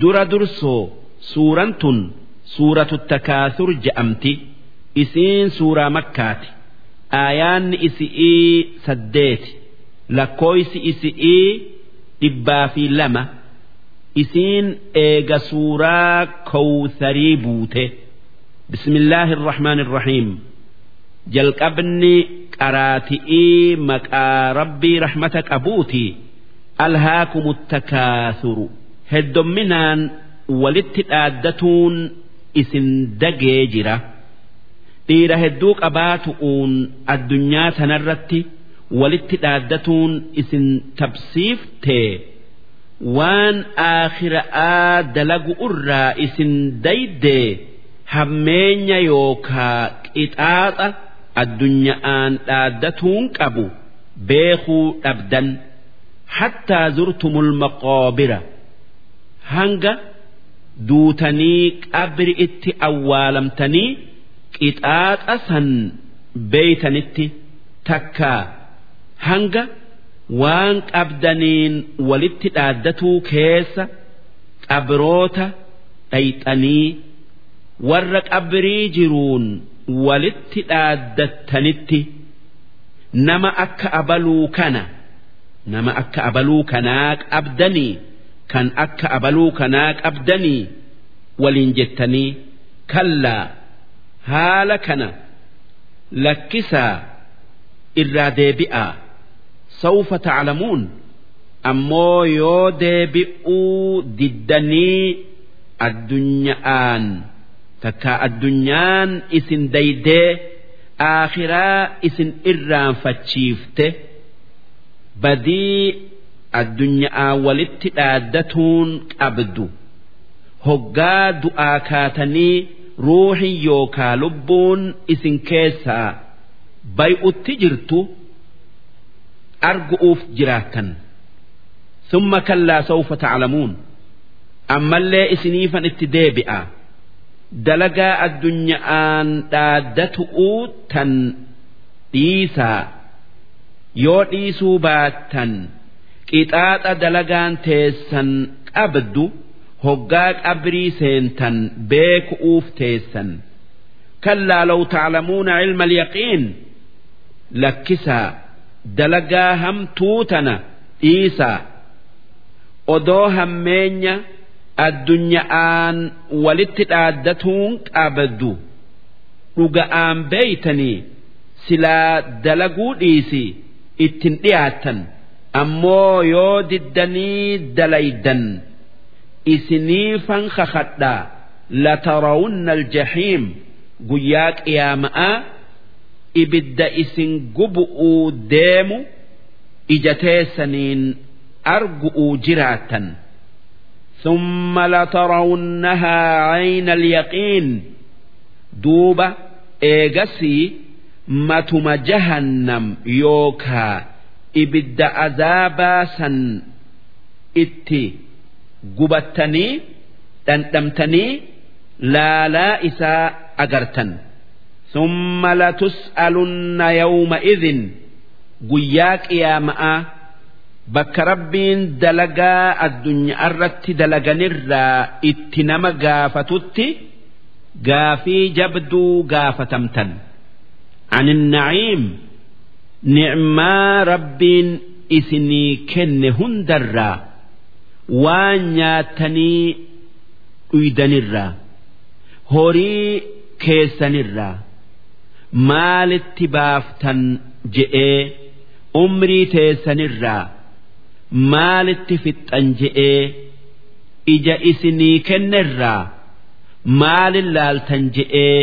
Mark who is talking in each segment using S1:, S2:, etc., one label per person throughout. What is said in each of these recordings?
S1: dura dursoo suuraan tun suuratu takaasur je'amti. Isiin suuraa makkaati. Aayaanni isi'ii saddeeti. Lakkooysi isi'ii dhibbaa fi lama. Isiin eega suuraa kowsarii buute. Bismillaahi irrahmaani irrahiim jalqabni qaraati'ii maqaa rabbii rahmata qabuuti alhaakumu takaasuru heddomminaan walitti dhaaddatuun isin dagee jira. Dhiira hedduu qabaatu'uun addunyaa tanarratti walitti dhaaddatuun isin tabsiiftee waan aakhira'aa dalagu irraa isin daydee hammeenya yookaa qixaaxa addunya'aan dhaaddatuun qabu beekuu dhabdan. Hattaa zurtumul maqoobira hanga duutanii qabri itti awwaalamtanii qixaaxa san beeytanitti takkaa hanga waan qabdaniin walitti dhaaddatuu keessa qabroota dhayxanii warra qabrii jiruun walitti dhaaddattanitti nama akka abaluu kana nama akka abaluu kanaa qabdanii kan akka abaluu kanaa qabdanii waliin jettanii kallaa haala kana lakkisaa irraa deebi'aa. Sawfa taclamuun ammoo yoo deebi'uu diddanii addunya'aan takkaa addunyaan isin daydee aakhiraa isin irraanfachiifte badii addunya'aa walitti dhaaddatuun qabdu. Hoggaa du'aa kaatanii ruuhin yookaa lubbuun isin keessaa bay'utti jirtu argu'uuf jiraattan. Summa kallaa sawfa taclamuun ammallee isiniifan itti deebi'a. Dalagaa addunya'aan dhaaddatu'uu tan dhiisaa. Yoo dhiisuu baattan qixaaxa dalagaan teessan qabdu hoggaa qabrii seentan beeku'uuf teessan. Kallaa law taclamuuna cilma alyaqiin lakkisaa dalagaa hamtuu tana dhiisaa. Odoo hammeenya addunya'aan walitti dhaaddatuun qabdu. Dhuga'aan beeytanii silaa dalaguu dhiisi ittin dhiyaattan ammoo yoo diddanii dalaydan isiniifan kakadhaa latarawunna aljahiim guyyaa qiyaama'aa ibidda isin gubu'uu deemu ija teessaniin argu'uu jiraattan ثم لترونها عين اليقين دوبة إيجسي matuma jahannam yookaa ibidda azaabaa san itti gubattanii dhandhamtanii laalaa isaa agartan summa latus'alunna yawma idin guyyaa qiyaama'aa bakka rabbiin dalagaa addunyaa irratti dalaganirraa itti nama gaafatutti gaafii jabduu gaafatamtan. عن nicmaa rabbiin isinii kenne hundarraa waan nyaatanii dhuydanirraa horii keessanirraa maalitti baaftan je'ee umrii teessanirraa maalitti fixxan je'ee ija isinii kennerraa maalin laaltan je'ee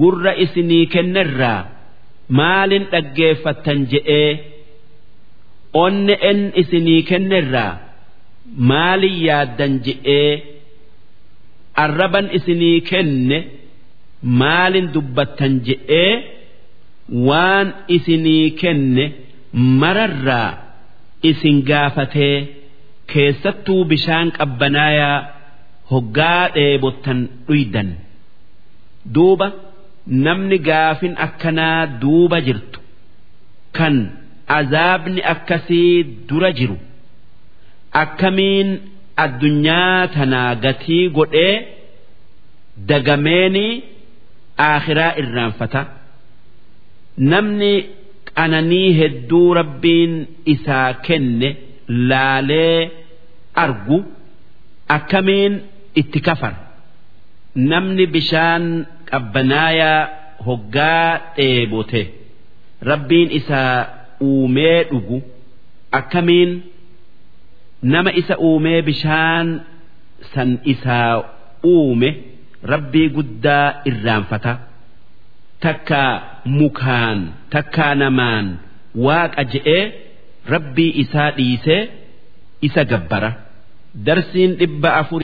S1: gurra isinii kennerraa maalin dhaggeeffattan je'ee onne en isinii kennirraa maalin yaaddan je'ee arraban isinii kenne maalin dubbattan je'ee waan isinii kenne mararraa isin gaafatee keessattuu bishaan qabbanaayaa hoggaa dheebottan dhuydan duuba. Namni gaafin akkanaa duuba jirtu kan azaabni akkasii dura jiru akkamiin addunyaa tanaa gatii godhee dagameeni aakhiraa irraanfata? Namni qananii hedduu rabbiin isaa kenne laalee argu akkamiin itti kafara? Namni bishaan qabbanaayaa hoggaa dheebote rabbiin isaa uumee dhugu akkamiin nama isa uumee bishaan san isaa uume rabbii guddaa irraanfata. Takkaa mukaan takkaa namaan waaqa je'ee rabbii isaa dhiisee isa gabbara. Darsiin dhibba afur